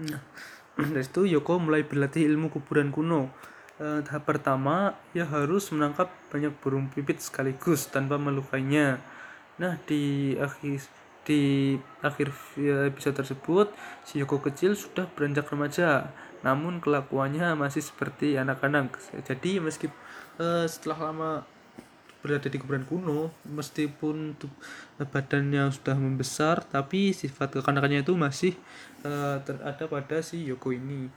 Nah, dari situ Yoko mulai berlatih ilmu kuburan kuno. Eh, tahap pertama, ia harus menangkap banyak burung pipit sekaligus tanpa melukainya. Nah, di akhir di akhir episode tersebut, si Yoko kecil sudah beranjak remaja, namun kelakuannya masih seperti anak-anak. Jadi, meskipun eh, setelah lama berada di kuburan kuno, meskipun badannya sudah membesar, tapi sifat kekanakannya itu masih eh, ada pada si Yoko ini.